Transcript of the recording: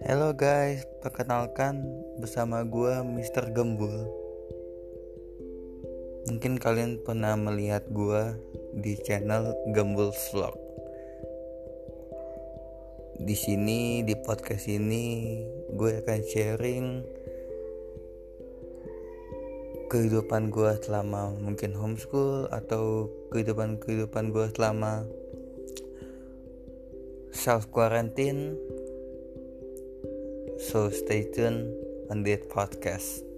Halo guys, perkenalkan bersama gue Mr. Gembul. Mungkin kalian pernah melihat gue di channel Gembul Vlog. Di sini di podcast ini gue akan sharing kehidupan gue selama mungkin homeschool atau kehidupan kehidupan gue selama self quarantine. So stay tuned on this podcast.